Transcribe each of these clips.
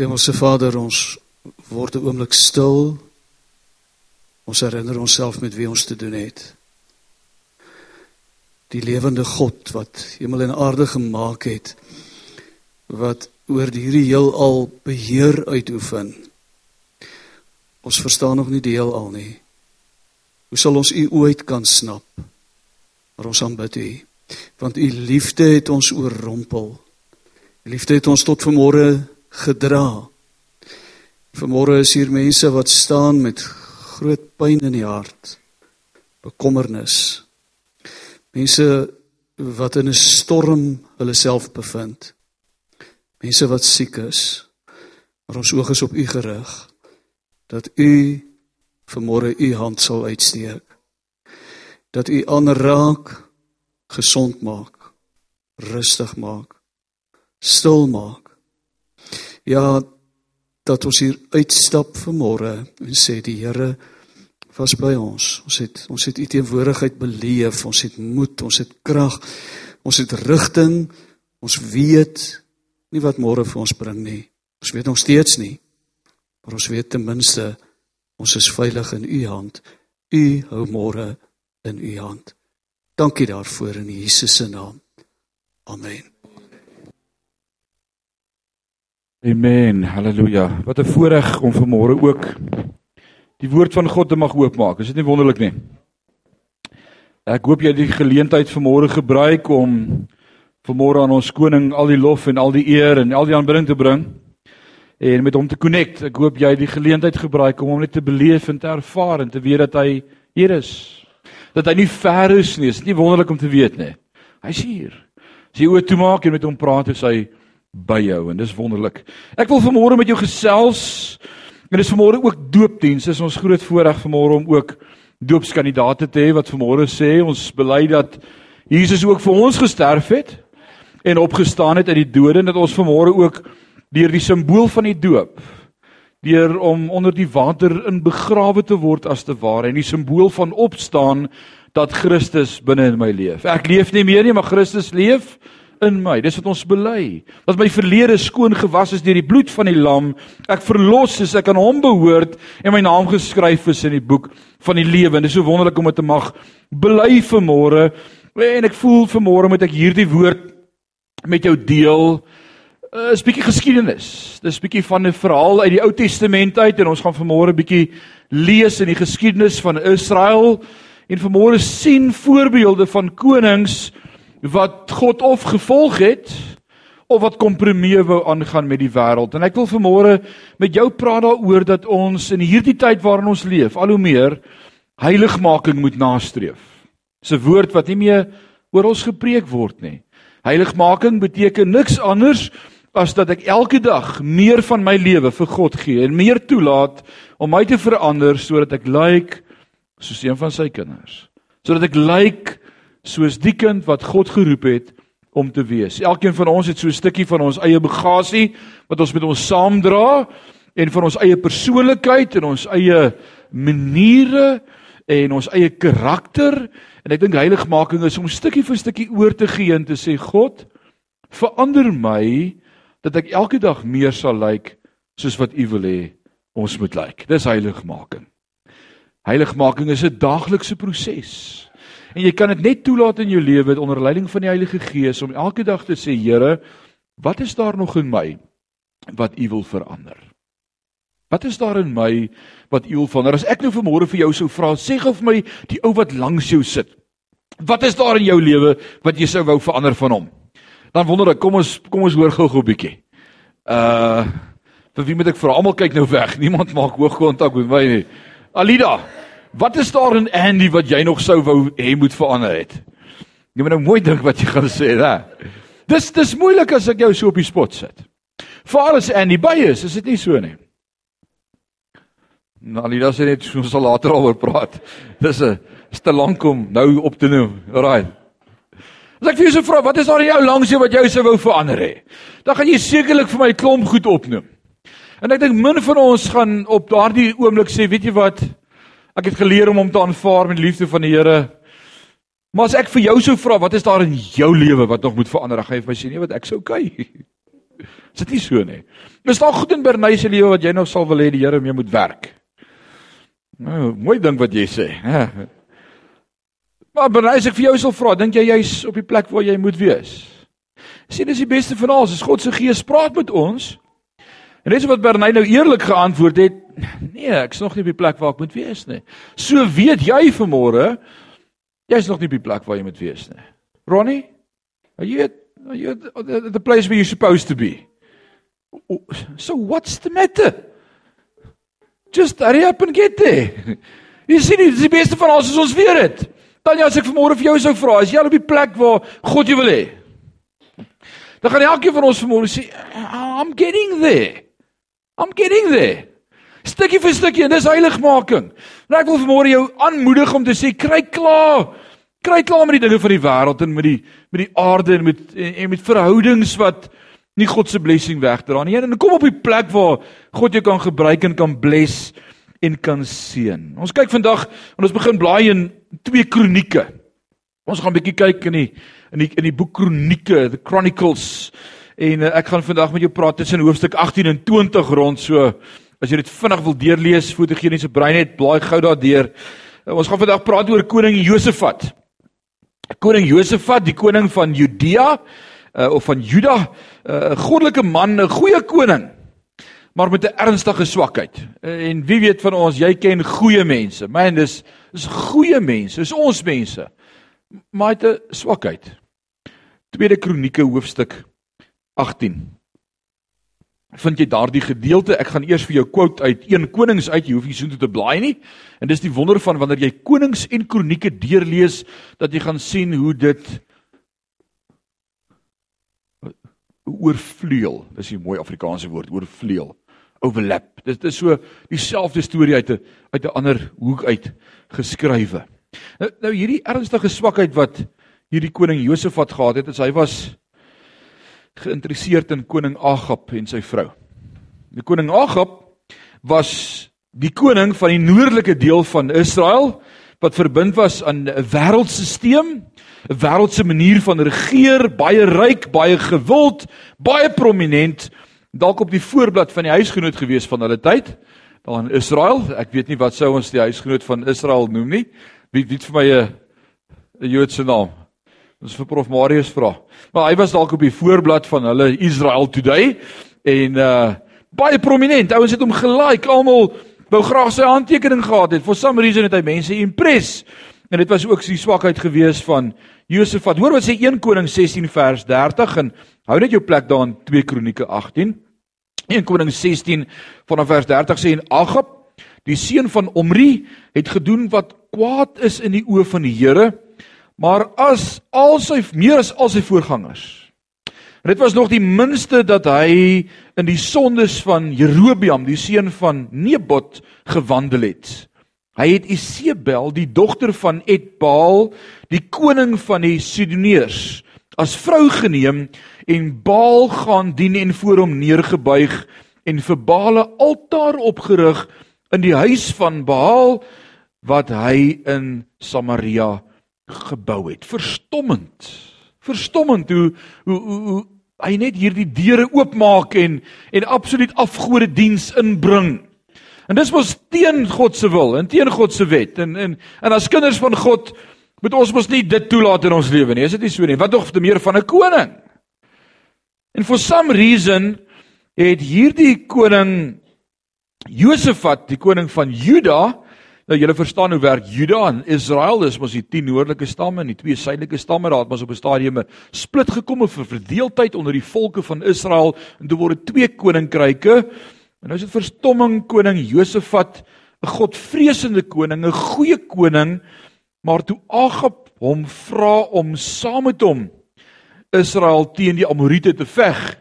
Hemelse Vader, ons word 'n oomblik stil. Ons herinner onsself met wie ons te doen het. Die lewende God wat hemel en aarde gemaak het, wat oor hierdie heelal beheer uitoefen. Ons verstaan nog nie die heelal nie. Hoe sal ons u ooit kan snap? Maar ons aanbid u, want u liefde het ons oorrompel. U liefde het ons tot vanmôre gedra. Vanmôre is hier mense wat staan met groot pyn in die hart, bekommernis. Mense wat in 'n storm hulle self bevind. Mense wat siek is. Maar ons oog is op U gerig dat U vanmôre U hand sal uitsteek. Dat U aanraak, gesond maak, rustig maak, stil maak. Ja, dat ons hier uitstap vanmôre en sê die Here was by ons. Ons het ons het u teenwoordigheid beleef, ons het moed, ons het krag, ons het rigting. Ons weet nie wat môre vir ons bring nie. Ons weet nog steeds nie. Maar ons weet ten minste ons is veilig in u hand. U hou môre in u hand. Dankie daarvoor in Jesus se naam. Amen. Amen. Halleluja. Wat 'n voorreg om vanmôre ook die woord van God te mag oopmaak. Is dit nie wonderlik nie? Ek hoop jy het die geleentheid vanmôre gebruik om vanmôre aan ons koning al die lof en al die eer en al die aanbidding te bring en met hom te connect. Ek hoop jy het die geleentheid gebruik om hom net te beleef en te ervaar en te weet dat hy hier is. Dat hy nie ver is nie. Is dit nie wonderlik om te weet nie? Hy's hier. As jy oë toemaak en met hom praat, is hy by jou en dis wonderlik. Ek wil vanmôre met jou gesels en dis vanmôre ook doopdiens. Dis ons groot voorreg vanmôre om ook doopskandidate te hê wat vanmôre sê ons bely dat Jesus ook vir ons gesterf het en opgestaan het uit die dode en dat ons vanmôre ook deur die simbool van die doop deur om onder die water in begrawe te word as te ware en die simbool van opstaan dat Christus binne in my leef. Ek leef nie meer nie, maar Christus leef in my. Dis wat ons bely. Dat my verlede skoon gewas is deur die bloed van die lam. Ek verlos is, ek aan hom behoort en my naam geskryf is in die boek van die lewe. Dis so wonderlik om dit te mag bely vanmôre. En ek voel vanmôre moet ek hierdie woord met jou deel. 'n uh, bietjie geskiedenis. Dis bietjie van 'n verhaal uit die Ou Testament uit en ons gaan vanmôre bietjie lees in die geskiedenis van Israel en vanmôre sien voorbeelde van konings wat God of gevolg het of wat kompromie wou aangaan met die wêreld. En ek wil vanmôre met jou praat daaroor dat ons in hierdie tyd waarin ons leef, al hoe meer heiligmaking moet nastreef. Dis 'n woord wat nie meer oor ons gepreek word nie. Heiligmaking beteken niks anders as dat ek elke dag meer van my lewe vir God gee en meer toelaat om my te verander sodat ek lyk like, soos een van sy kinders. Sodat ek lyk like, soos die kind wat God geroep het om te wees. Elkeen van ons het so 'n stukkie van ons eie bagasie wat ons met ons saamdra en van ons eie persoonlikheid en ons eie maniere en ons eie karakter en ek dink heiligmaking is om stukkie vir stukkie oor te gee en te sê God verander my dat ek elke dag meer sal lyk soos wat U wil hê ons moet lyk. Dis heiligmaking. Heiligmaking is 'n daaglikse proses. En jy kan dit net toelaat in jou lewe onder leiding van die Heilige Gees om elke dag te sê, Here, wat is daar nog in my wat U wil verander? Wat is daar in my wat U wil verander? As ek nou vanmôre vir jou sou vra, sê gou vir my die ou wat langs jou sit. Wat is daar in jou lewe wat jy sou wou verander van hom? Dan wonder ek, kom ons kom ons hoor gou-gou 'n bietjie. Uh vir wie moet ek vra? Almal kyk nou weg. Niemand maak hoogkontak met my nie. Alida, Wat is daar in Andy wat jy nog sou wou hê moet verander het? Jy moet nou mooi dink wat jy gaan sê, hè. Dis dis moeilik as ek jou so op die spot sit. Vir alles Andy by is, is dit nie so nie. Nou, Alida sê net ons sal later daaroor praat. Dis 'n is te lank om nou op te noem. Alraai. As ek vir jou so vra, wat is daar in jou langs jou wat jy sou wou verander hê? Dan gaan jy sekerlik vir my klomp goed opnoem. En ek dink min van ons gaan op daardie oomblik sê, weet jy wat? Ek het geleer om hom te aanvaar met liefde van die Here. Maar as ek vir jou sou vra, wat is daar in jou lewe wat nog moet verander? Gaan jy vir my sê nee, wat ek sou kyk. Is dit nie so nie? Is daar goed in Bernie se lewe wat jy nou sal wil hê die Here mee moet werk? Nou, mooi ding wat jy sê. Maar Bernie, as ek vir jou sal vra, dink jy jy's op die plek waar jy moet wees? Sien, dis die beste van alles. As God se Gees praat met ons, en dis wat Bernie nou eerlik geantwoord het, nee, ek's nog nie op die plek waar ek moet wees nie. So weet jy vanmôre, jy's nog nie op die plek waar jy moet wees nie. Ronnie, are you at, are you at the place where you're supposed to be? So what's the matter? Just hurry up and get there. Jy sien, dit is die beste van alles as ons weet dit. Tanya, as ek vanmôre vir jou sou vra, is jy al op die plek waar God jou wil hê? Dan gaan elkeen van ons vanmôre sê, I'm getting there. I'm getting there. Stukkie vir stukkie en dis heiligmaking. En ek wil vanmôre jou aanmoedig om te sê, kry klaar. Kry klaar met die dinge van die wêreld en met die met die aarde en met en, en met verhoudings wat nie God se blessing wegdra nie. En kom op die plek waar God jou kan gebruik en kan bless en kan seën. Ons kyk vandag en ons begin blaai in twee kronieke. Ons gaan 'n bietjie kyk in die in die in die boek Kronieke, the Chronicles. En uh, ek gaan vandag met jou praat tussen hoofstuk 18 en 20 rond so as jy dit vinnig wil deurlees, fotogeniese brein het, blaai gou daardeur. Uh, ons gaan vandag praat oor koning Josafat. Koning Josafat, die koning van Judea uh, of van Juda, uh, 'n uh, goddelike man, 'n goeie koning, maar met 'n ernstige swakheid. Uh, en wie weet van ons, jy ken goeie mense. Man, dis is goeie mense, is ons mense. Maar het 'n swakheid. Tweede Kronieke hoofstuk 18 vind jy daardie gedeelte. Ek gaan eers vir jou quote uit 1 Konings uit. Jy hoef nie so toe te blaai nie. En dis die wonder van wanneer jy Konings en Kronieke deurlees dat jy gaan sien hoe dit oorvleuel. Dis 'n mooi Afrikaanse woord, oorvleuel. Overlap. Dit is so dieselfde storie uit 'n uit 'n ander hoek uit geskrywe. Nou, nou hierdie ernstige swakheid wat hierdie koning Josafat gehad het, is hy was geïnteresseerd in koning Agab en sy vrou. Die koning Agab was die koning van die noordelike deel van Israel wat verbind was aan 'n wêreldstelsel, 'n wêreldse manier van regeer, baie ryk, baie gewild, baie prominent, dalk op die voorblad van die huisgenoot gewees van hulle tyd, daar in Israel. Ek weet nie wat sou ons die huisgenoot van Israel noem nie. Wie weet vir my 'n 'n Joodse naam? Ons vir Prof Marius vra. Maar hy was dalk op die voorblad van hulle Israel Today en uh baie prominent. Ouens het hom gelike. Almal wou graag sy handtekening gehad het. For some reason het hy mense impress. En dit was ook sy swakheid gewees van Josafat. Hoor wat sê 1 Koning 16 vers 30 en hou net jou plek daar in 2 Kronieke 18. 1 Koning 16 vanaf vers 30 sê en Agab, die seun van Omri, het gedoen wat kwaad is in die oë van die Here maar as al sy meer as al sy voorgangers. Dit was nog die minste dat hy in die sondes van Jerobeam, die seun van Nebot, gewandel het. Hy het Isebel, die dogter van Etbaal, die koning van die Sidoneërs, as vrou geneem en Baal gaan dien en voor hom neergebuig en vir Baal 'n altaar opgerig in die huis van Baal wat hy in Samaria gebou het. Verstommend. Verstommend hoe hoe hoe, hoe hy net hierdie deure oopmaak en en absoluut afgode diens inbring. En dis mos teen God se wil en teen God se wet. En en en as kinders van God moet ons mos nie dit toelaat in ons lewe nie. Is dit nie so nie? Wat nog te meer van 'n koning? En for some reason het hierdie koning Josafat, die koning van Juda, Nou julle verstaan hoe werk Juda en Israel, dis mos die 10 noordelike stamme en die twee suidelike stamme. Daar het mos op 'n stadium 'n split gekom of 'n verdeeldheid onder die volke van Israel en toe word dit twee koninkryke. En nou is dit verstomming koning Josafat, 'n godvreesende koning, 'n goeie koning, maar toe Agab hom vra om saam met hom Israel teen die Amorite te veg,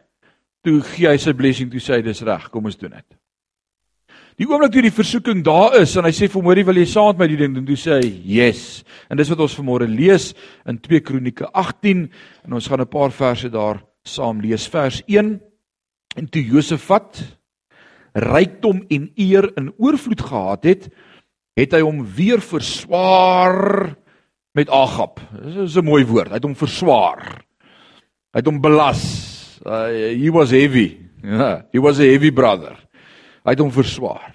toe gee hy sy blessing toe sê hy dis reg, kom ons doen dit. Die oomblik toe die versoeking daar is en hy sê vir Morie wil jy saam met my die ding doen, toe sê hy yes. En dis wat ons vanmôre lees in 2 Kronieke 18 en ons gaan 'n paar verse daar saam lees. Vers 1 en toe Josafat rykdom en eer in oorvloed gehad het, het hy hom weer verswaar met Agab. Dis 'n mooi woord. Hy het hom verswaar. Hy het hom belas. Uh, he was heavy. Yeah, he was a heavy brother. Hy het hom verswaar.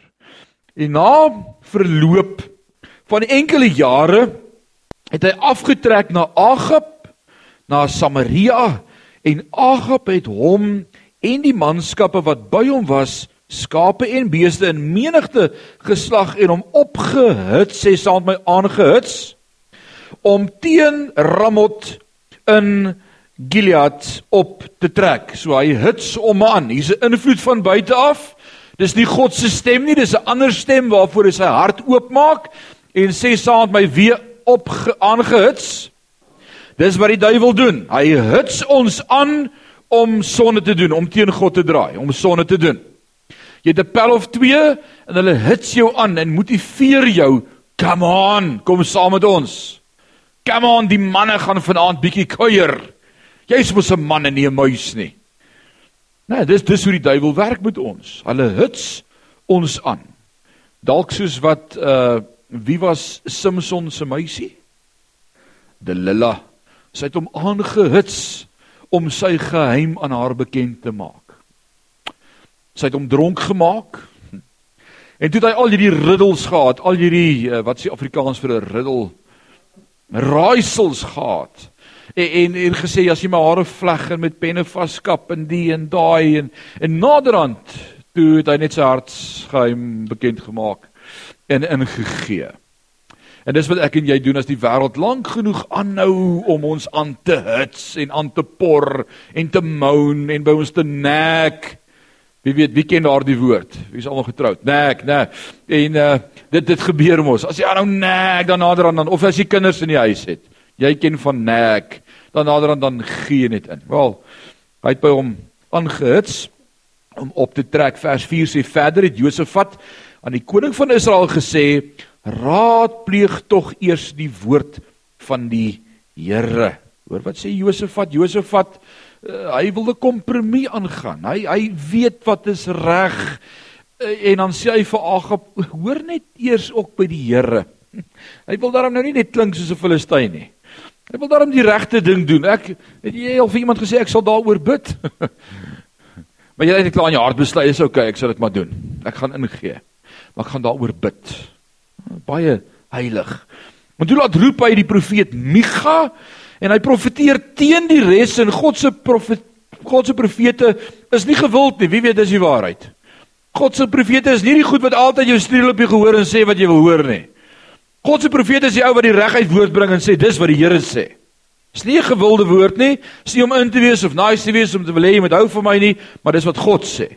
En na verloop van enkele jare het hy afgetrek na Agab na Samaria en Agab het hom en die manskappe wat by hom was skape en beeste in menigte geslag en hom opgehits sê saam met my aangehits om teen Ramot in Gilead op te trek. So hy hits om aan. Hier's 'n invloed van buite af. Dis nie God se stem nie, dis 'n ander stem waarvoor hy sy hart oopmaak en sê saam met my weer op aangehits. Dis wat die duiwel doen. Hy hits ons aan om sonde te doen, om teen God te draai, om sonde te doen. Jy het 'n pel of twee en hulle hits jou aan en motiveer jou, "Come on, kom saam met ons." Come on, die manne gaan vanaand bietjie kuier. Jy's mos 'n man en nie 'n muis nie. Nee, dis dis hoe die duiwel werk met ons. Hulle hits ons aan. Dalk soos wat uh wie was Samson se meisie? Delila. Sy het hom aangehits om sy geheim aan haar bekend te maak. Sy het hom dronk gemaak. En toe het hy al hierdie riddels gehad, al hierdie uh, wat s'e Afrikaans vir 'n riddel raaisels gehad. En, en en gesê as jy my hare vleg en met penne vaskap en die en daai en en naderhand toe het hy net sy hartsgeheim bekend gemaak en ingegee. En dis wat ek en jy doen as die wêreld lank genoeg aanhou om ons aan te hits en aan te por en te moan en by ons te nek. Wie weet, wie ken daardie woord? Wie is almal getroud? Nek, nek. En uh dit dit gebeur mos. As jy aanhou nek dan nader aan dan of as jy kinders in die huis het. Jy ken van nek, dan nader aan dan gee net in. Wel, hy het by hom aangehits om op te trek. Vers 4 sê verder het Josafat aan die koning van Israel gesê raadpleeg tog eers die woord van die Here. Hoor wat sê Josafat? Josafat uh, hy wil 'n kompromie aangaan. Hy hy weet wat is reg uh, en dan sê hy vir Agab, hoor net eers ook by die Here. Hy wil daarom nou nie net klink soos 'n Filistyn nie. Hy wil daarom die regte ding doen. Ek het jy al vir iemand gesê ek sal daaroor bid? maar jy het net klaar in jou hart besluit, is okay, ek sal dit maar doen. Ek gaan ingee. Maar ek gaan daaroor bid baie heilig. Want hoe laat roep hy die profeet Micha en hy profeteer teen die res en God se profet God se profete is nie gewild nie. Wie weet dis die waarheid? God se profete is nie die goed wat altyd jou streel op jou gehoor en sê wat jy wil hoor nie. God se profete is die ou wat die reguit woord bring en sê dis wat die Here sê. Dis nie 'n gewilde woord nie. Dis nie om in te wees of nice te wees om te wil hê jy moet hou van my nie, maar dis wat God sê.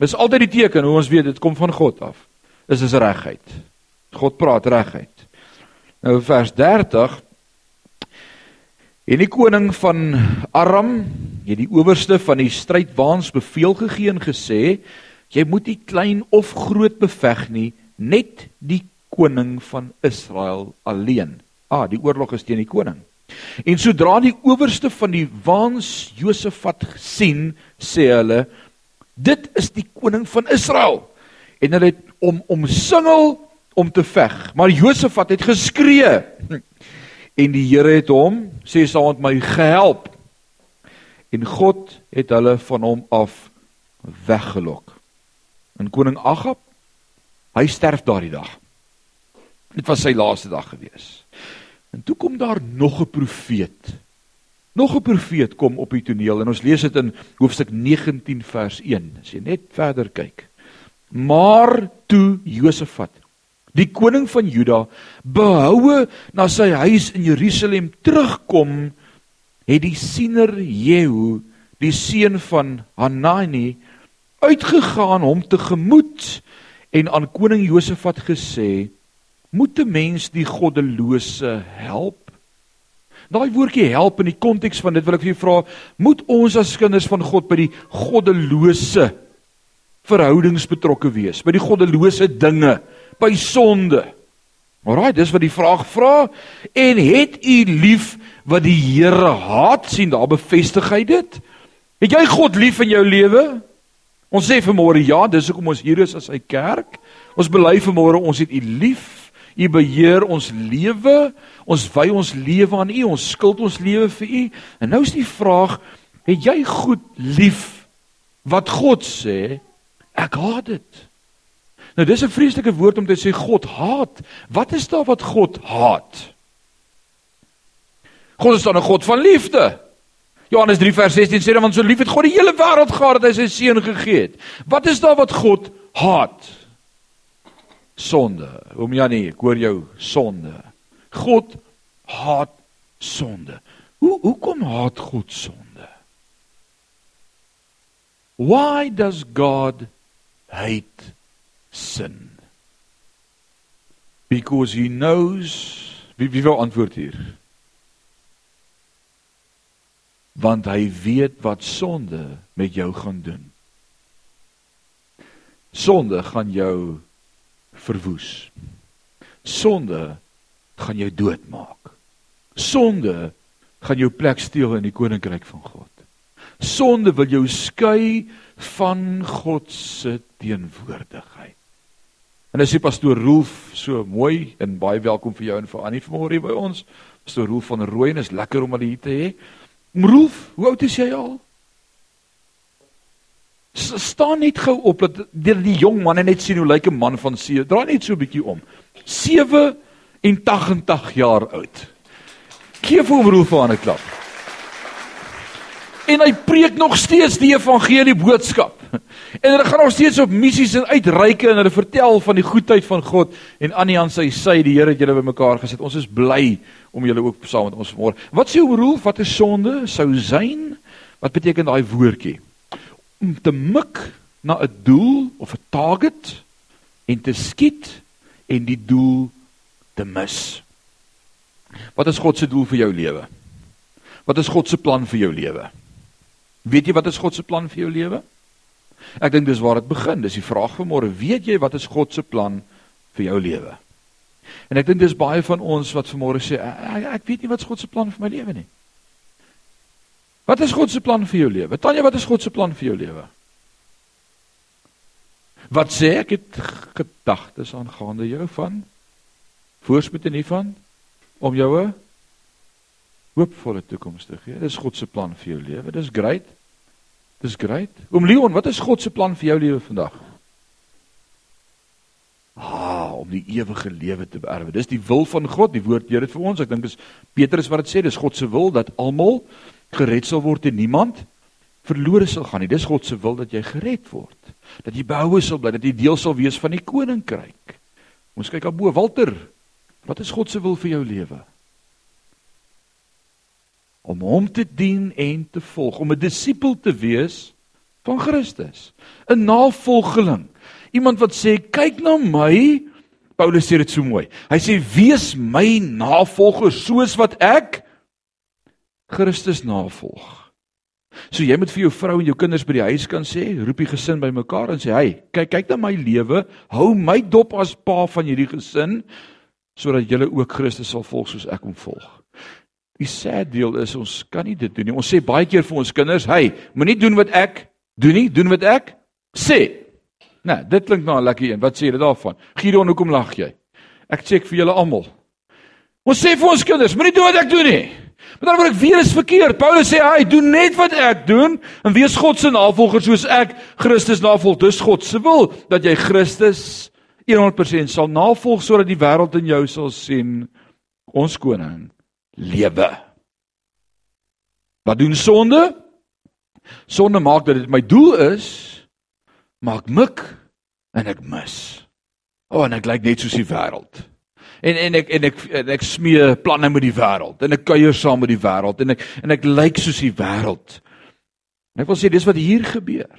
Dis altyd die teken hoe ons weet dit kom van God af. Dis is regheid. God praat reguit. Nou vers 30 En die koning van Aram het die owerste van die strydwaans beveel gegee en gesê jy moet nie klein of groot beveg nie net die koning van Israel alleen. Ah, die oorlog is teen die koning. En sodra die owerste van die waans Josafat sien, sê hulle dit is die koning van Israel. En hulle het om omsingel om te veg. Maar Josafat het geskree. En die Here het hom, sê met my, gehelp. En God het hulle van hom af weggelok. En koning Agab, hy sterf daardie dag. Dit was sy laaste dag gewees. En toe kom daar nog 'n profeet. Nog 'n profeet kom op die toneel en ons lees dit in hoofstuk 19 vers 1. As jy net verder kyk. Maar toe Josafat die koning van Juda behoue na sy huis in Jerusalem terugkom het die siener Jehu die seun van Hanani uitgegaan hom tegemoet en aan koning Josafat gesê moet 'n mens die goddelose help Daai woordjie help in die konteks van dit wil ek vir jou vra moet ons as kinders van God by die goddelose verhoudings betrokke wees by die goddelose dinge by sonde. Alraai, dis wat die vraag vra en het u lief wat die Here haat sien daar bevestig hy dit? Het jy God lief in jou lewe? Ons sê vanmôre ja, dis hoekom ons hier is as hy kerk. Ons bely vanmôre ons het u lief. U beheer ons lewe. Ons wy ons lewe aan u. Ons skuld ons lewe vir u. En nou is die vraag, Het jy goed lief wat God sê? Ek haat dit. Nou dis 'n vreeslike woord om te sê God haat. Wat is daar wat God haat? God is dan 'n God van liefde. Johannes 3 vers 16 sê dan want so lief het God die hele wêreld gehad dat hy sy seun gegee het. Wat is daar wat God haat? Sonde. Oom Janie, ek hoor jou sonde. God haat sonde. Hoe hoekom haat God sonde? Why does God hate sin? Because he knows wie wie wil antwoord hier? Want hy weet wat sonde met jou gaan doen. Sonde gaan jou verwoes. Sonde gaan jou doodmaak. Sonde gaan jou plek steel in die koninkryk van God. Sonde wil jou skei van God se teenwoordigheid. En as die pastoor Rolf so mooi en baie welkom vir jou en vir Annie vanmôre by ons. Pastoor Rolf van Rooyen is lekker om hulle hier te hê. Rolf, hoe oud is jy al? Staan net gou op dat die, die jong man net sien hoe lyk 'n man van see. Draai net so 'n bietjie om. 87 jaar oud. Geef hom Rolf aan 'n klap. En hy preek nog steeds die evangelie boodskap. En hulle gaan nog steeds op missies en uitreike en hulle vertel van die goedheid van God en Annie aan sy sy die Here het julle bymekaar gesit. Ons is bly om julle ook saam met ons vanmôre. Wat sê Rolf? Wat is sonde? Sou syn? Wat beteken daai woordjie? Om te mik na 'n doel of 'n target en te skiet en die doel te mis. Wat is God se doel vir jou lewe? Wat is God se plan vir jou lewe? Weet jy wat is God se plan vir jou lewe? Ek dink dis waar dit begin. Dis die vraag vir môre. Weet jy wat is God se plan vir jou lewe? En ek dink dis baie van ons wat vanmôre sê ek, ek weet nie wat God se plan vir my lewe nie. Wat is God se plan vir jou lewe? Tanya, wat is God se plan vir jou lewe? Wat sê ek het gedagtes aangaande jou van voorspoed en hiervan om jou 'n hoopvolle toekoms te gee. Dis God se plan vir jou lewe. Dis great. Dis great. Oom Leon, wat is God se plan vir jou lewe vandag? Ah, om die ewige lewe te beerwe. Dis die wil van God, die woord Here dit vir ons. Ek dink is Petrus wat dit sê, dis God se wil dat almal gered sal word en niemand verlore sal gaan nie. Dis God se wil dat jy gered word. Dat jy behoue sal bly, dat jy deel sal wees van die koninkryk. Ons kyk aan bo, Walter. Wat is God se wil vir jou lewe? Om hom te dien en te volg, om 'n disipel te wees van Christus. 'n Navolgeling. Iemand wat sê, "Kyk na my." Paulus sê dit so mooi. Hy sê, "Wees my navolger soos wat ek Christus navolg. So jy moet vir jou vrou en jou kinders by die huis kan sê, roep die gesin bymekaar en sê, "Hey, kyk kyk na my lewe, hou my dop as pa van hierdie gesin sodat julle ook Christus sal volg soos ek hom volg." Die sad deel is ons kan nie dit doen nie. Ons sê baie keer vir ons kinders, "Hey, moenie doen wat ek doen nie, doen wat ek sê." Nou, dit klink na 'n lekker een. Wat sê jy daarvan? Gideon, hoekom lag jy? Ek check vir julle almal. Ons sê vir ons kinders, moenie doen wat ek doen nie. Met ander woorde, ek weet dit is verkeerd. Paulus sê hy doen net wat ek doen en wees God se navolger soos ek Christus navolg. Dis God se wil dat jy Christus 100% sal navolg sodat die wêreld in jou sal sien ons koning lewe. Wat doen sonde? Sonde maak dat dit my doel is, maak mik en ek mis. O, oh, en ek lyk net soos die wêreld en en ek en ek en ek smee planne met die wêreld en ek kuier saam met die wêreld en ek en ek lyk soos die wêreld. Ek wil sê dis wat hier gebeur.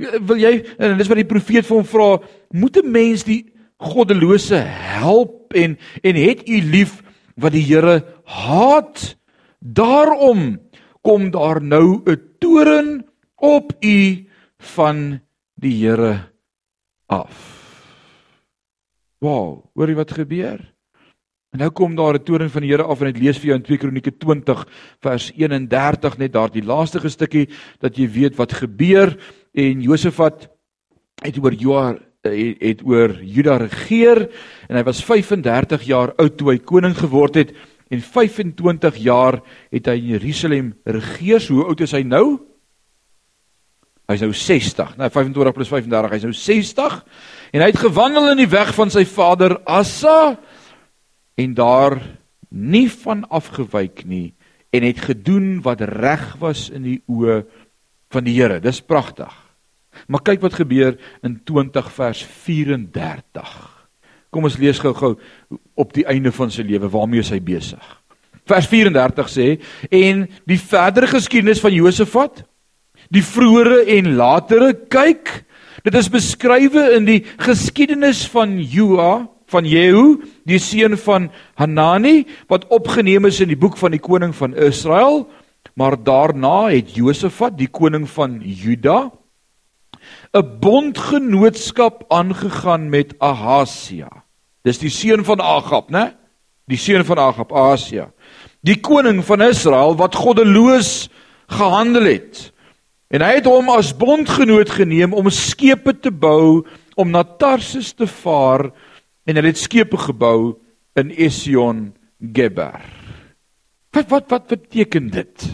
Wil jy en dis wat die profeet vir hom vra, moet 'n mens die goddelose help en en het u lief wat die Here haat? Daarom kom daar nou 'n toren op u van die Here af. Wow, hoor jy wat gebeur? En nou kom daar 'n toring van die Here af en ek lees vir jou in 2 Kronieke 20 vers 31 net daardie laaste stukkie dat jy weet wat gebeur en Josafat het oor Joa het, het oor Juda regeer en hy was 35 jaar oud toe hy koning geword het en 25 jaar het hy in Jerusalem regeer. Hoe oud is hy nou? Hy's nou 60. Nou 25 plus 35, hy's nou 60 en hy het gewandel in die weg van sy vader Asa en daar nie van afgewyk nie en het gedoen wat reg was in die oë van die Here. Dis pragtig. Maar kyk wat gebeur in 20 vers 34. Kom ons lees gou-gou op die einde van sy lewe waarmee hy besig. Vers 34 sê en die verdere geskiedenis van Josafat die vroeëre en latere kyk dit is beskrywe in die geskiedenis van Joa van Jehu die seun van Hanani wat opgeneem is in die boek van die koning van Israel. Maar daarna het Josafat die koning van Juda 'n bondgenootskap aangegaan met Ahasia. Dis die seun van Agab né? Die seun van Agab Ahasia. Die koning van Israel wat goddeloos gehandel het En hy het hom as bondgenoot geneem om skepe te bou om na Tarsus te vaar en hy het skepe gebou in Esion Geber. Wat wat wat beteken dit?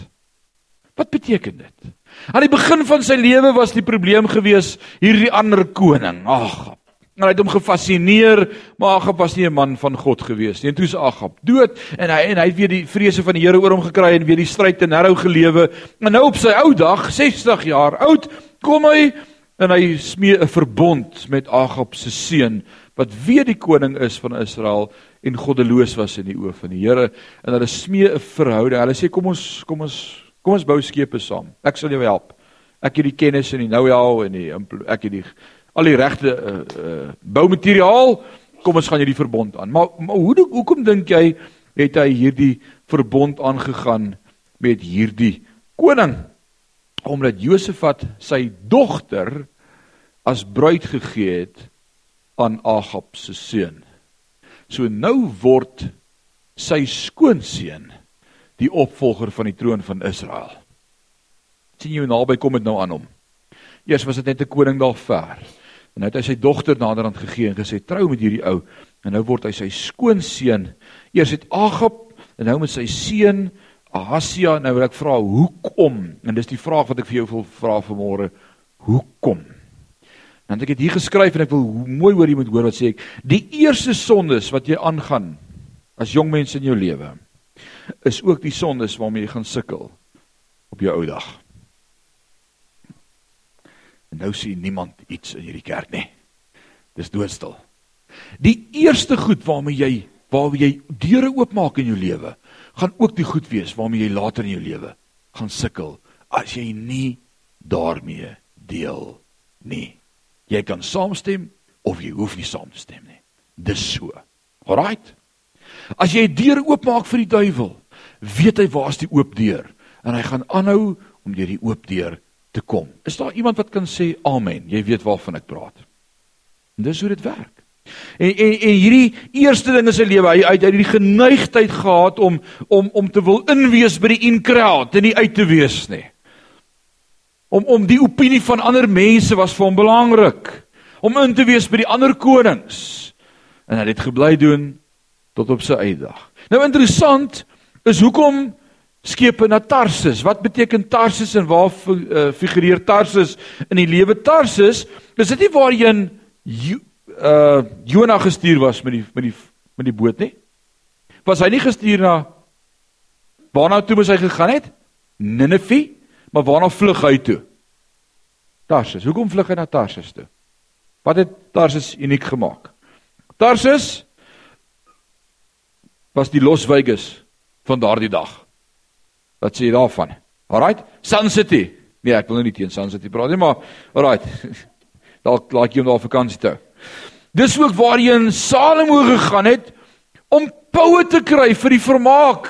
Wat beteken dit? Aan die begin van sy lewe was die probleem gewees hierdie ander koning. Ag, En hy het hom gefassineer, maar Agab was nie 'n man van God gewees nie. En toe is Agab dood en hy en hy het weer die vrese van die Here oor hom gekry en weer die stryd te Nerou gelewe. En nou op sy ou dag, 60 jaar oud, kom hy en hy smee 'n verbond met Agab se seun wat weer die koning is van Israel en goddeloos was in die oë van die Here en hulle smee 'n verhouding. Hulle sê kom ons kom ons kom ons bou skepe saam. Ek sal jou help. Ek het die kennis en die know-how en die ek het die al die regte uh, uh, boumateriaal, kom ons gaan hierdie verbond aan. Maar, maar hoe hoekom dink jy het hy hierdie verbond aangegaan met hierdie koning? Omdat Josafat sy dogter as bruid gegee het aan Agab se seun. So nou word sy skoonseun die opvolger van die troon van Israel. sien jy naby kom dit nou aan hom. Eers was dit net 'n koning daar ver. En nou het hy sy dogter naderhand gegee en gesê trou met hierdie ou. En nou word hy sy skoonseun. Eers het Agab en nou met sy seun Ahasia. Nou wil ek vra hoekom? En dis die vraag wat ek vir jou wil vra vanmôre. Hoekom? Want ek het hier geskryf en ek wil mooi hoor jy moet hoor wat sê ek. Die eerste sondes wat jy aangaan as jong mens in jou lewe is ook die sondes waarmee jy gaan sukkel op jou ou dag. En nou sien niemand iets in hierdie kerk nie. Dis doodstil. Die eerste goed waarmee jy waarmee jy deure oopmaak in jou lewe, gaan ook die goed wees waarmee jy later in jou lewe gaan sukkel as jy nie daarmee deel nie. Jy kan saamstem of jy hoef nie saam te stem nie. Dis so. Alraight. As jy deure oopmaak vir die duiwel, weet hy waar's die oop deur en hy gaan aanhou om deur die oop deur te kom. Is daar iemand wat kan sê amen? Jy weet waarvan ek praat. En dis hoe dit werk. En en en hierdie eerste ding in sy lewe, hy uit hierdie geneigtheid gehad om om om te wil inwees by die in crowd en nie uit te wees nie. Om om die opinie van ander mense was vir hom belangrik. Om in te wees by die ander konings. En hy het gebly doen tot op sy eie dag. Nou interessant is hoekom skepe na Tarsus. Wat beteken Tarsus en waar uh, figureer Tarsus in die lewe Tarsus? Is dit nie waarheen uh Jonah gestuur was met die met die met die boot nie? Was hy nie gestuur na waarna toe moes hy gegaan het? Ninive, maar waarna vlug hy toe? Tarsus. Hoekom vlug hy na Tarsus toe? Wat het Tarsus uniek gemaak? Tarsus was die Los Vegas van daardie dag. Wat sê jy daarvan? Alraight, Sun City. Nee, ek wil nou nie teen Sun City praat nie, maar alraight. Dalk laat jy hom daar vakansie toe. Dis ook waarheen Salomo gegaan het om poue te kry vir die vermaak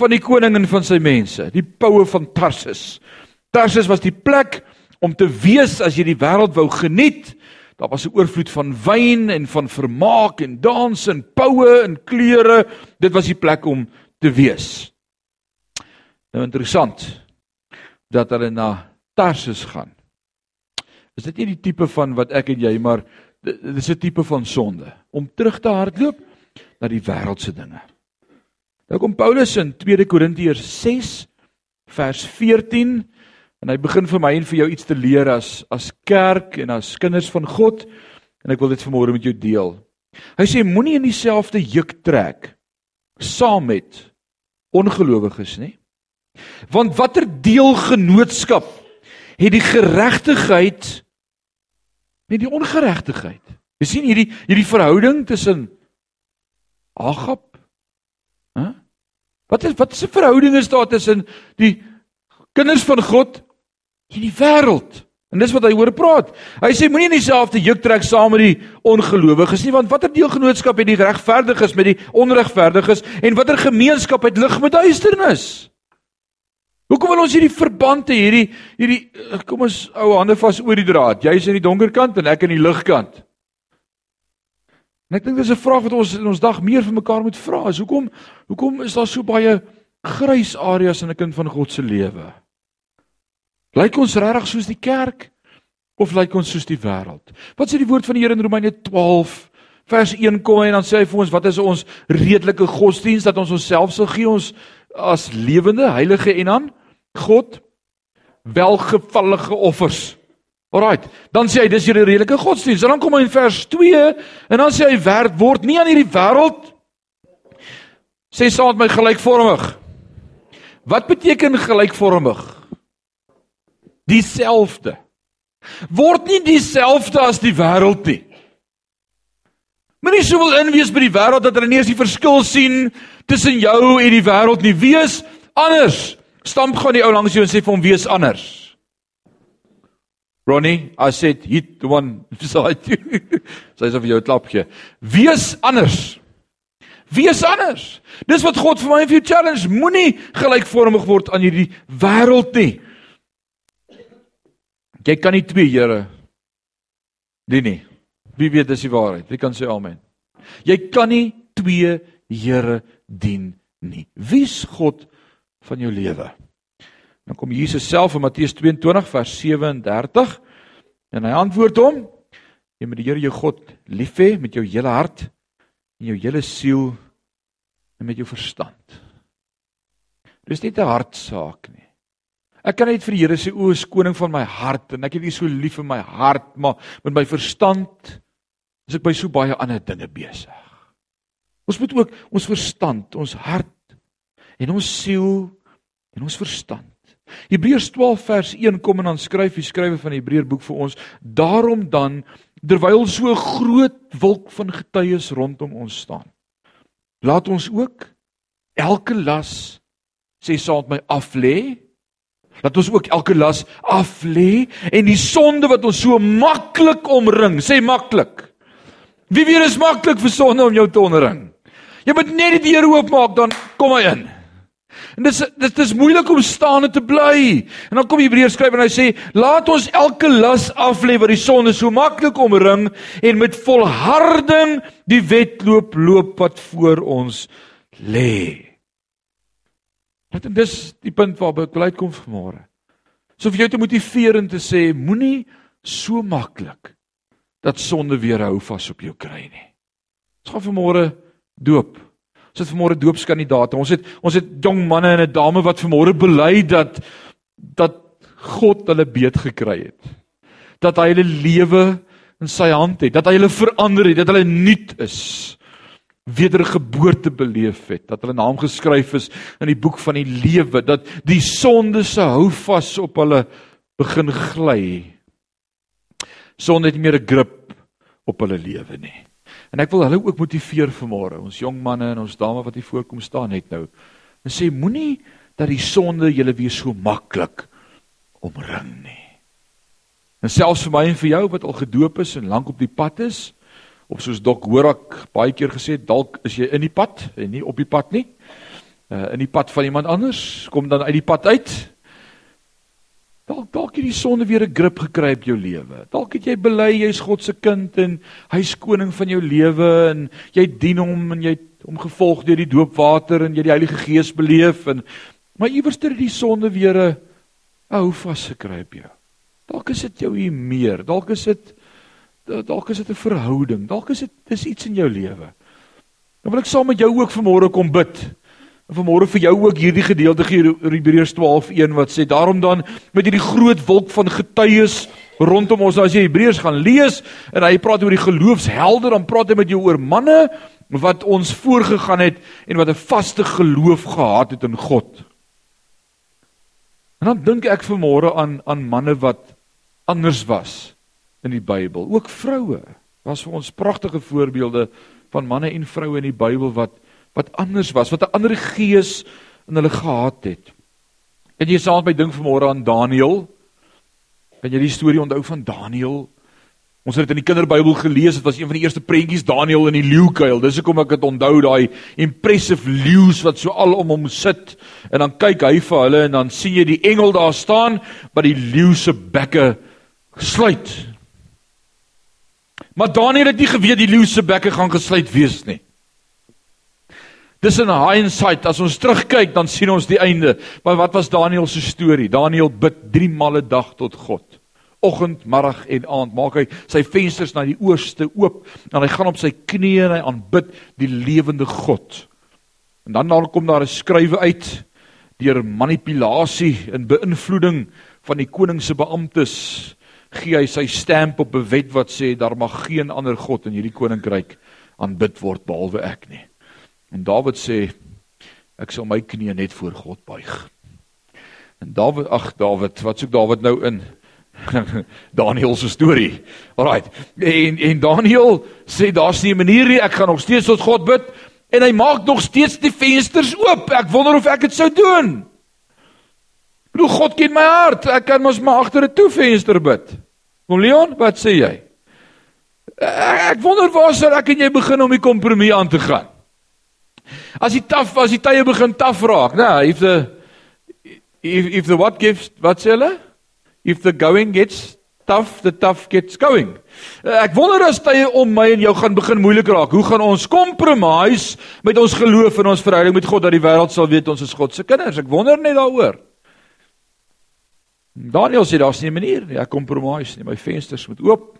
van die koning en van sy mense, die poue van Tarsus. Tarsus was die plek om te wees as jy die wêreld wou geniet. Daar was 'n oorvloed van wyn en van vermaak en dans en poue en kleure. Dit was die plek om te wees. Nou interessant dat hulle na Tarsus gaan. Is dit nie die tipe van wat ek en jy maar dit is 'n tipe van sonde om terug te hardloop na die wêreldse dinge. Nou kom Paulus in 2 Korintiërs 6 vers 14 en hy begin vir my en vir jou iets te leer as as kerk en as kinders van God en ek wil dit vanmôre met jou deel. Hy sê moenie in dieselfde juk trek saam met ongelowiges nie. Want watter deelgenootskap het die geregtigheid met die ongeregtigheid? Jy sien hierdie hierdie verhouding tussen Agap Hæ? Wat is wat is 'n verhouding is daar tussen die kinders van God en die wêreld? En dis wat hy oor praat. Hy sê moenie in dieselfde juk trek saam met die ongelowiges nie, want watter deelgenootskap het die regverdiges met die onregverdiges en watter gemeenskap het lig met duisternis? Hoekom wil ons hierdie verband hê, hierdie hierdie kom ons ou hande vas oor die draad. Jy's in die donker kant en ek in die ligkant. En ek dink dis 'n vraag wat ons in ons dag meer vir mekaar moet vra. Is hoekom hoekom is daar so baie grys areas in 'n kind van God se lewe? Lyk ons regtig soos die kerk of lyk ons soos die wêreld? Wat sê die woord van die Here in Romeine 12 vers 1 kom en dan sê hy vir ons wat is ons redelike godsdiens dat ons onsself sal gee ons as lewende heilige en aan God welgevallige offers. Alraight, dan sê hy dis julle redelike godsdiens. Dan kom hy in vers 2 en dan sê hy werd word nie aan hierdie wêreld sê saam met my gelykvormig. Wat beteken gelykvormig? dieselfde. Word nie dieselfde as die wêreld nie. Moenie so wil inwees by die wêreld dat hulle nie eens die verskil sien tussen jou en die wêreld nie. Wees anders. Stamp gaan die ou langs jou en sê vir hom wees anders. Ronnie, I said hit the one beside you. Sê so vir jou klapjie. Wees anders. Wees anders. Dis wat God vir my en vir jou challenge. Moenie gelykvormig word aan hierdie wêreld nie. Jy kan nie twee Here dien nie. Wie weet dis die waarheid? Wie kan sê amen? Jy kan nie twee Here dien nie. Wie's God van jou lewe? Dan kom Jesus self in Matteus 22 vers 37 en hy antwoord hom: Jy moet die Here jou God lief hê met jou hele hart en jou hele siel en met jou verstand. Dis nie 'n hartsaak nie. Ek kan net vir die Here sê o, is koning van my hart en ek het U so lief in my hart, maar met my verstand is ek by so baie ander dinge besig. Ons moet ook ons verstand, ons hart en ons siel en ons verstand. Hebreërs 12 vers 1 kom en dan skryf die skrywer van die Hebreërboek vir ons: Daarom dan, terwyl so 'n groot wolk van getuies rondom ons staan, laat ons ook elke las sê saad my af lê dat ons ook elke las af lê en die sonde wat ons so maklik omring, sê maklik. Wie weet is maklik vir sonde om jou te omring. Jy moet net die deur oopmaak dan kom hy in. En dis dit is moeilik om staande te bly. En dan kom Hebreërs skryf en hy sê, "Laat ons elke las af lê wat die sonde so maklik omring en met volharding die wedloop loop wat voor ons lê." Dit en dis die punt waarby ek wil uitkom vanmôre. So vir jou te motiveer en te sê moenie so maklik dat sonde weer hou vas op jou kry nie. Ons gaan vanmôre doop. Ons het vanmôre doopskandidate. Ons het ons het jong manne en 'n dame wat vanmôre bely dat dat God hulle beet gekry het. Dat hy hulle lewe in sy hand het, dat hy hulle verander het, dat hulle nuut is wedergeboorte beleef het, dat hulle naam geskryf is in die boek van die lewe, dat die sonde se hou vas op hulle begin gly. Sonde het nie meer 'n grip op hulle lewe nie. En ek wil hulle ook motiveer vanmôre, ons jong manne en ons dame wat hier voorkom staan net nou. En sê moenie dat die sonde julle weer so maklik omring nie. En selfs vir my en vir jou wat al gedoop is en lank op die pad is, of soos Dok Horak baie keer gesê dalk is jy in die pad en nie op die pad nie. Uh in die pad van iemand anders, kom dan uit die pad uit. Dalk dalk het die sonde weer 'n grip gekry op jou lewe. Dalk het jy bely jy's God se kind en hy's koning van jou lewe en jy dien hom en jy hom gevolg deur die doopwater en jy die Heilige Gees beleef en maar iewers het die sonde weer 'n hou vasgekry op jou. Dalk is dit jou hier meer. Dalk is dit dalk is dit 'n verhouding, dalk is dit dis iets in jou lewe. Dan wil ek saam met jou ook vanmôre kom bid. Vanmôre vir jou ook hierdie gedeelte gee Hebreërs 12:1 wat sê daarom dan met hierdie groot wolk van getuies rondom ons as jy Hebreërs gaan lees en hy praat oor die geloofshelde dan praat hy met jou oor manne wat ons voorgegaan het en wat 'n vaste geloof gehad het in God. En dan dink ek vanmôre aan aan manne wat anders was in die Bybel, ook vroue. Was vir ons pragtige voorbeelde van manne en vroue in die Bybel wat wat anders was, wat 'n ander gees in hulle gehad het. En jy saam my dink vanmôre aan Daniël. Kan jy die storie onthou van Daniël? Ons het dit in die kinderbybel gelees, dit was een van die eerste prentjies Daniël in die leeukuil. Dis hoekom ek dit onthou daai impressive leeu's wat so al om hom sit en dan kyk hy vir hulle en dan sien jy die engel daar staan wat die leeu se bekke sluit. Maar Daniël het nie geweet die leeu se bekke gaan gesluit wees nie. Dis 'n hindsight as ons terugkyk dan sien ons die einde. Maar wat was Daniël se storie? Daniël bid 3 male dag tot God. Oggend, middag en aand maak hy sy vensters na die ooste oop en hy gaan op sy knieë en hy aanbid die lewende God. En dan dan kom daar 'n skrywe uit deur manipulasie en beïnvloeding van die koning se beamptes gee hy sy stamp op 'n wet wat sê daar mag geen ander god in hierdie koninkryk aanbid word behalwe ek nie. En Dawid sê ek sal my knieë net voor God buig. En Dawid ag Dawid, wat soek Dawid nou in? Daniel se storie. Alraai. En en Daniel sê daar's nie 'n manier nie, ek gaan nog steeds tot God bid en hy maak nog steeds die vensters oop. Ek wonder of ek dit sou doen. Bedoel God ken my hart. Ek kan mos maar agter 'n toe venster bid. Kom Leon, wat sê jy? Ek wonder waar sal ek en jy begin om die kompromie aan te gaan? As die taf as die tye begin taaf raak, né? If the if if the what gives wat sê hulle? If the going gets tough, the tough gets going. Ek wonder as tye om my en jou gaan begin moeilik raak. Hoe gaan ons compromise met ons geloof en ons verhouding met God dat die wêreld sal weet ons is God se kinders? Ek wonder net daaroor. Daniel sê daar's nie 'n manier nie. Ek compromise nie. My vensters moet oop.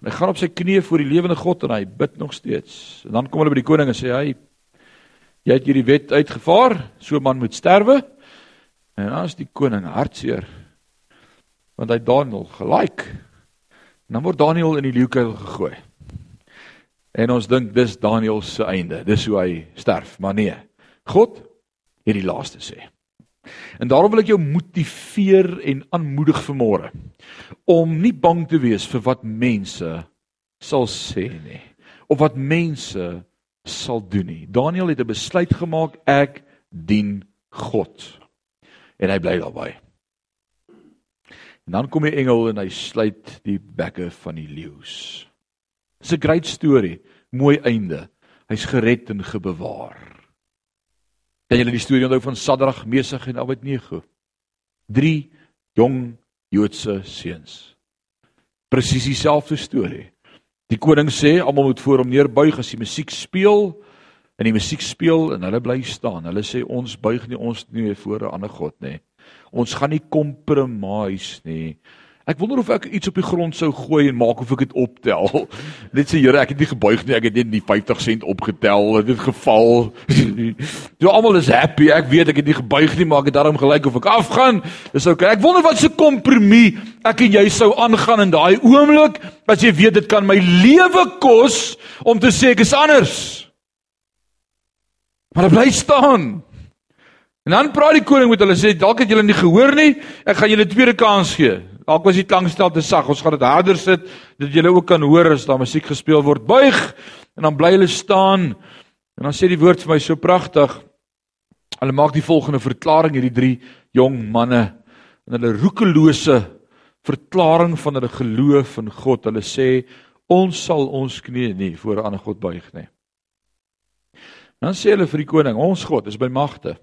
En hy gaan op sy knieë voor die lewende God en hy bid nog steeds. En dan kom hulle by die koning en sê hy Jy het hierdie wet uitgevaar, so man moet sterwe. En dan is die koning hartseer. Want hy Daniel gelike. En dan word Daniel in die leeukuil gegooi. En ons dink dis Daniel se einde. Dis hoe hy sterf, maar nee. God het die laaste sê. En daarom wil ek jou motiveer en aanmoedig vanmôre om nie bang te wees vir wat mense sal sê nie of wat mense sal doen nie. Daniel het 'n besluit gemaak, ek dien God. En hy bly daarby. En dan kom die engel en hy sluit die bekke van die leeu's. It's a great story, mooi einde. Hy's gered en gebewaar. Ken julle die storie onthou van Sadrag, Mesig en Abednego? Drie jong Joodse seuns. Presies dieselfde storie. Die koning sê almal moet voor hom neerbuig as die musiek speel en die musiek speel en hulle bly staan. Hulle sê ons buig nie ons nie voor 'n ander god nie. Ons gaan nie kompromise nie. Ek wonder of ek iets op die grond sou gooi en maak of ek dit optel. Net sê Here, ek het nie gebuig nie, ek het net die 50 sent opgetel. Dit het geval. Toe almal is happy. Ek weet ek het nie gebuig nie, maar ek het daarom gelyk of ek afgaan. Dis okay. Ek wonder wat se kompromie ek en jy sou aangaan in daai oomblik as jy weet dit kan my lewe kos om te sê ek is anders. Maar bly staan. En dan praat die koning met hulle sê dalk het julle nie gehoor nie. Ek gaan julle tweede kans gee. Dalk was die klankstel te sag. Ons gaan dit harder sit dat julle ook kan hoor as daar musiek gespeel word. Buig en dan bly hulle staan. En dan sê die woord vir my so pragtig. Hulle maak die volgende verklaring hierdie drie jong manne in hulle roekelose verklaring van hulle geloof in God. Hulle sê ons sal ons knie nie voor 'n ander god buig nie. Dan sê hulle vir die koning, ons God is by magte.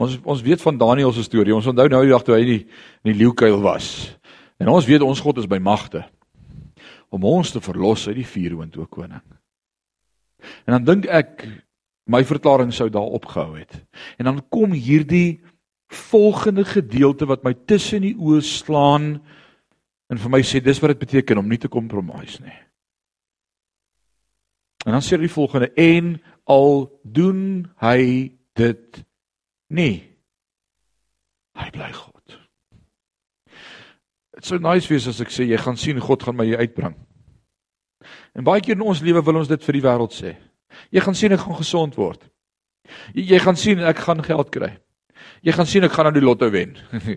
Ons ons weet van Daniël se storie. Ons onthou nou die dag toe hy in die, in die leeukuil was. En ons weet ons God is by magte om ons te verlos uit die vuurwind o koning. En dan dink ek my verklaring sou daar opgehou het. En dan kom hierdie volgende gedeelte wat my tussen die oë slaan en vir my sê dis wat dit beteken om nie te kompromise nie. En dan sê hy die volgende en al doen hy dit nie. Hy bly God. Dit sou nice wees as ek sê jy gaan sien God gaan my uitbring. En baie keer in ons lewe wil ons dit vir die wêreld sê. Jy gaan sien ek gaan gesond word. Jy, jy gaan sien ek gaan geld kry. Jy gaan sien ek gaan nou die lotto wen.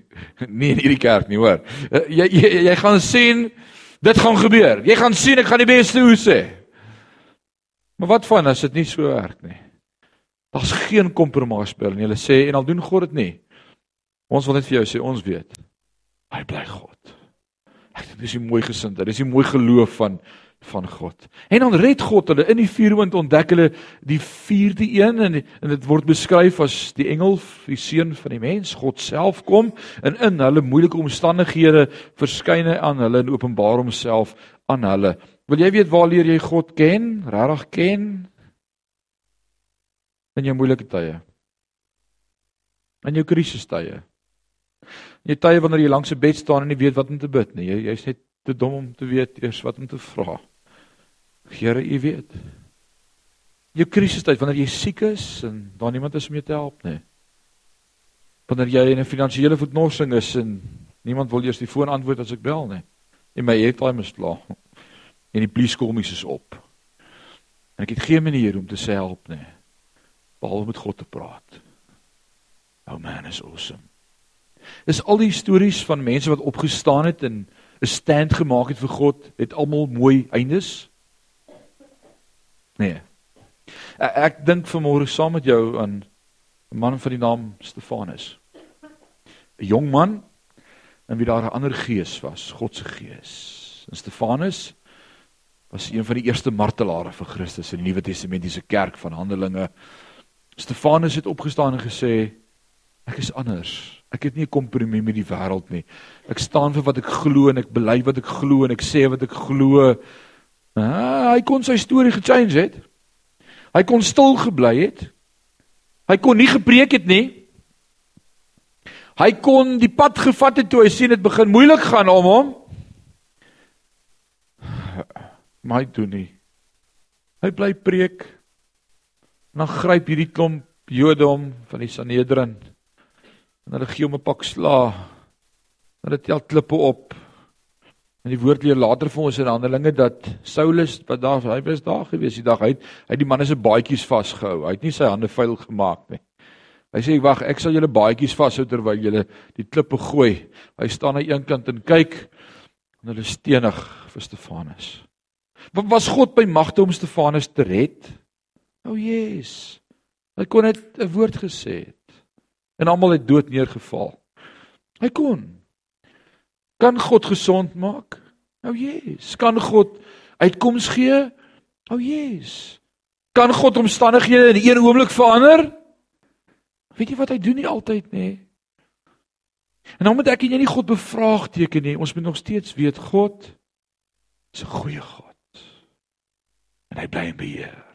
nie in hierdie kerk nie, hoor. Uh, jy, jy jy gaan sien dit gaan gebeur. Jy gaan sien ek gaan die beste hoe sê. Maar wat van as dit nie so werk nie? Daar's geen kompromis spel en jy sê en al doen God dit nie. Ons wil net vir jou sê ons weet. Hy bly God. Ek dink dis 'n mooi gesindheid. Dis 'n mooi geloof van van God. En dan red God hulle in die vuurwind ontdek hulle die vierde een en en dit word beskryf as die engel, die seun van die mens, God self kom en in hulle moeilike omstandighede verskyn hy aan hulle en openbaar homself aan hulle. Wil jy weet waar leer jy God ken? Regtig ken? In jou moeilike tye. In jou krisistye. In jou tye wanneer jy langs 'n bed staan en nie weet wat om te bid nie. Jy jy's net te dom om te weet eers wat om te vra. Here, U weet. Jou krisistyd wanneer jy siek is en daar niemand is om jou te help nie. Wanneer jy in 'n finansiële voetnorsing is en niemand wil eers die foon antwoord as ek bel nie. En my airtime is klaar. En die polisie kom is op. En ek het geen manier om te sê help nie. Behalwe met God te praat. Oh man is awesome. Dis al die stories van mense wat opgestaan het en 'n stand gemaak het vir God, het almal mooi eindes. Nee. Ek, ek dink vanmôre saam met jou aan 'n man van die naam Stefanus. 'n Jong man in wie daar 'n ander gees was, God se gees. En Stefanus was een van die eerste martelare vir Christus in die Nuwe Testamentiese kerk van Handelinge. Stefanus het opgestaan en gesê ek is anders. Ek het nie 'n kompromie met die wêreld nie. Ek staan vir wat ek glo en ek bely wat ek glo en ek sê wat ek glo. Ah, hy kon sy storie gechange het. Hy kon stil gebly het. Hy kon nie gepreek het nie. Hy kon die pad gevat het toe hy sien dit begin moeilik gaan om hom. Maar hy doen nie. Hy bly preek. Dan gryp hierdie klomp Jode hom van die Sanhedrin. En hulle gee hom 'n pak sla. Hulle tel klippe op. En die woord leer later vir ons in Handelinge dat Saulus wat daar hy was daar gewees die dag hy het, hy het die manne se baadjies vasgehou. Hy het nie sy hande vuil gemaak nie. Hy sê wag, ek sal julle baadjies vashou terwyl julle die klippe gooi. Hy staan aan een kant en kyk en hulle stenig vir Stefanus. Was God by magte om Stefanus te red? Oh, Jesus. Hy kon net 'n woord gesê het. En almal het dood neergeval. Hy kon Kan God gesond maak? Nou yes. Kan God uitkoms gee? Nou yes. Kan God omstandighede in een oomblik verander? Weet jy wat hy doen nie altyd nê? En dan moet ek en jy nie God bevraagteken nie. Ons moet nog steeds weet God is 'n goeie God. En hy bly in beheer.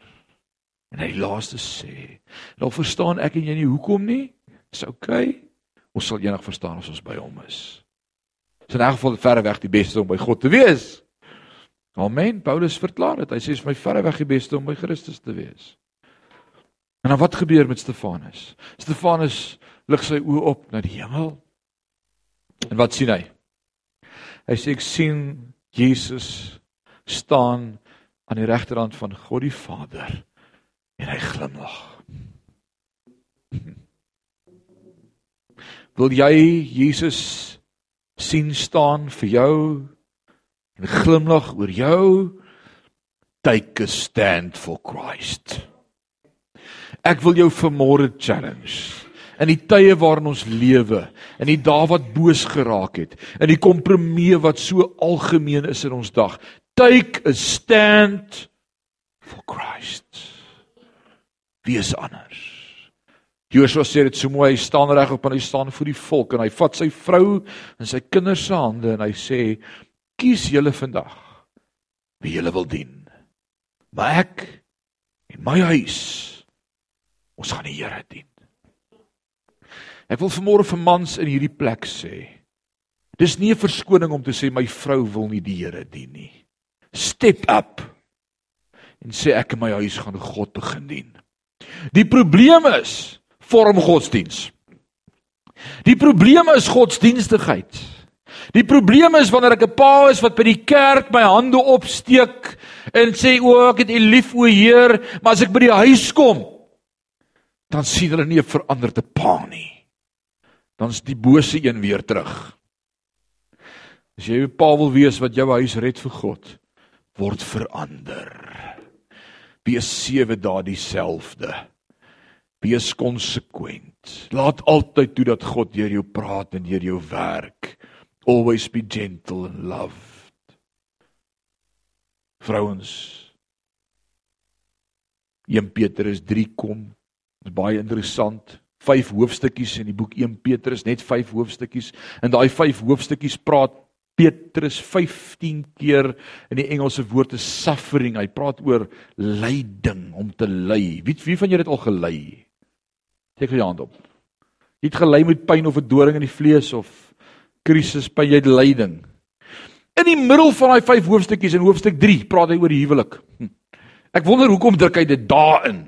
En hy laaste sê, nou verstaan ek en jy nie hoekom nie. Dis oukei. Okay. Ons sal eendag verstaan as ons by hom is is in 'n geval verre weg die beste om by God te wees. Amen. Paulus verklaar dit. Hy sê is my verre weg die beste om by Christus te wees. En dan wat gebeur met Stefanus? Stefanus lig sy oë op na die hemel. En wat sien hy? Hy sê ek sien Jesus staan aan die regterhand van God die Vader en hy glimlag. Wil jy Jesus sien staan vir jou en glimlag oor jou take a stand for Christ. Ek wil jou vanmôre challenge. In die tye waarin ons lewe, in die dae wat boos geraak het, in die kompromie wat so algemeen is in ons dag, take a stand for Christ. Wie is anders? Joshua sê dit so mooi, hy staan reg op en hy staan voor die volk en hy vat sy vrou en sy kinders se hande en hy sê: "Kies julle vandag wie julle wil dien. Maar ek en my huis ons gaan die Here dien." Ek wil vanmôre vir mans in hierdie plek sê: Dis nie 'n verskoning om te sê my vrou wil nie die Here dien nie. Step up. en sê ek in my huis gaan God begin dien. Die probleem is vorm godsdiens. Die probleem is godsdienstigheid. Die probleem is wanneer ek 'n pa is wat by die kerk my hande opsteek en sê o ek het U lief o Heer, maar as ek by die huis kom dan sien hulle nie 'n veranderde pa nie. Dan's die bose een weer terug. As jy 'n pa wil wees wat jou huis red vir God, word verander. Wees sewe dae dieselfde. Wees konsekwent. Laat altyd toe dat God deur jou praat en deur jou werk. Always be gentle and loved. Vrouens 1 Petrus 3 kom. Dit is baie interessant. 5 hoofstukkies in die boek 1 Petrus, net 5 hoofstukkies. In daai 5 hoofstukkies praat Petrus 15 keer in die Engelse woord is suffering. Hy praat oor lyding, om te ly. Wie wie van julle het al gely? Steek jou hand op. Jy het gely met pyn of 'n doring in die vlees of krisis by jy lyding. In die middel van daai 5 hoofstukkies in hoofstuk 3 praat hy oor die huwelik. Hm. Ek wonder hoekom druk hy dit daarin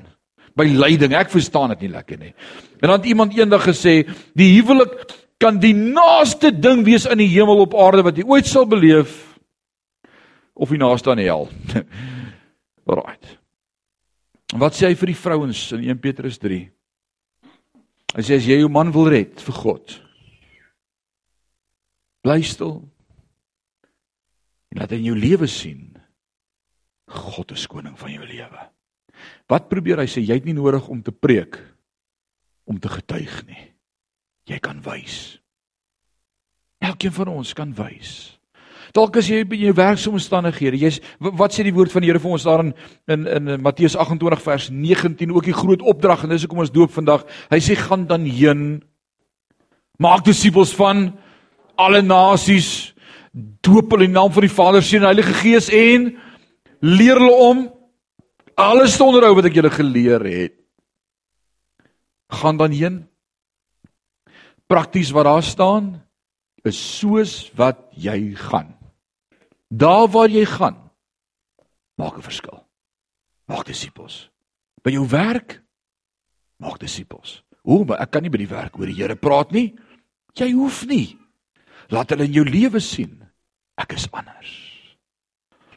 by lyding. Ek verstaan dit nie lekker nie. En dan het iemand eendag gesê die huwelik kan die naaste ding wees in die hemel op aarde wat jy ooit sal beleef of die naaste aan die hel. Alraight. Wat sê hy vir die vrouens in 1 Petrus 3? Hy sê as jy jou man wil red vir God, bly stil. En laat in jou lewe sien God is koning van jou lewe. Wat probeer hy sê jy het nie nodig om te preek om te getuig nie. Jy kan wys. Elkeen van ons kan wys. Dalk as jy by jou werksomstandighede, jy's wat sê die woord van die Here vir ons daarin in in, in Matteus 28 vers 19 ook die groot opdrag en dis hoekom ons doop vandag. Hy sê gaan dan heen maak disippels van alle nasies doop hulle in naam van die Vader, Seun en Heilige Gees en leer hulle om alles te onderhou wat ek julle geleer het. Gaan dan heen. Prakties wat daar staan is soos wat jy gaan. Daar waar jy gaan, maak 'n verskil. Maak disippels. By jou werk maak disippels. Hoe, maar ek kan nie by die werk oor die Here praat nie. Jy hoef nie. Laat hulle in jou lewe sien ek is anders.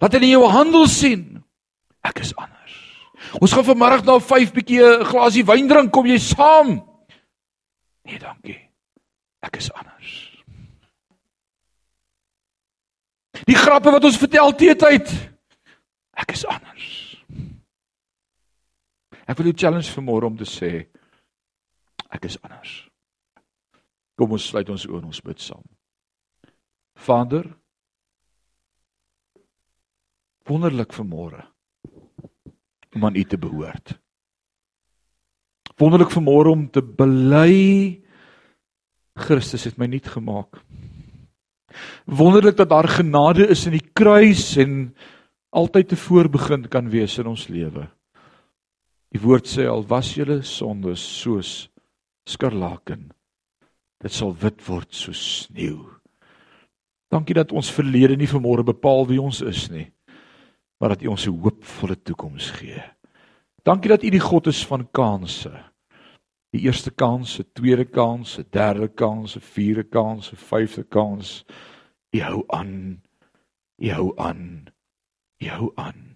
Laat hulle in jou handel sien ek is anders. Ons gaan vanmiddag na 5 bietjie 'n glasie wyn drink, kom jy saam? Nee, dankie. Ek is anders. Die grappe wat ons vertel teetyd. Ek is anders. Ek wil jou challenge vanmôre om te sê ek is anders. Kom ons sluit ons oë en ons bid saam. Vader, wonderlik vanmôre om aan U te behoort. Wonderlik vanmôre om te bely Christus het my nuut gemaak. Wonderlik dat daar genade is in die kruis en altyd te voorbegin kan wees in ons lewe. Die woord sê al was julle sondes soos skarlaken, dit sal wit word soos sneeu. Dankie dat ons verlede nie vanmôre bepaal wie ons is nie, maar dat U ons 'n hoopvolle toekoms gee. Dankie dat U die God is van kansse. Die eerste kans, die tweede kans, die derde kans, die vierde kans, die vyfde kans. U hou aan. U hou aan. U hou aan.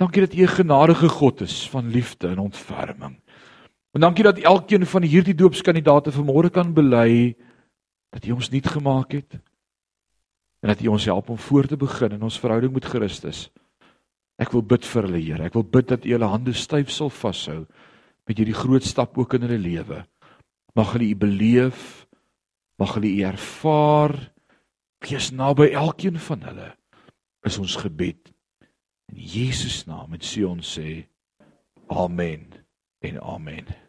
Dankie dat U 'n genadige God is van liefde en ontferming. En dankie dat elkeen van hierdie doopskandidate vanmôre kan bely dat U ons nuut gemaak het en dat U ons help om voor te begin in ons verhouding met Christus. Ek wil bid vir hulle, Here. Ek wil bid dat U hulle hande styf sal vashou met hierdie groot stap ook in hulle lewe. Mag hulle U beleef, mag hulle U ervaar. Wees naby elkeen van hulle. Is ons gebed in Jesus naam en sê ons sê amen en amen.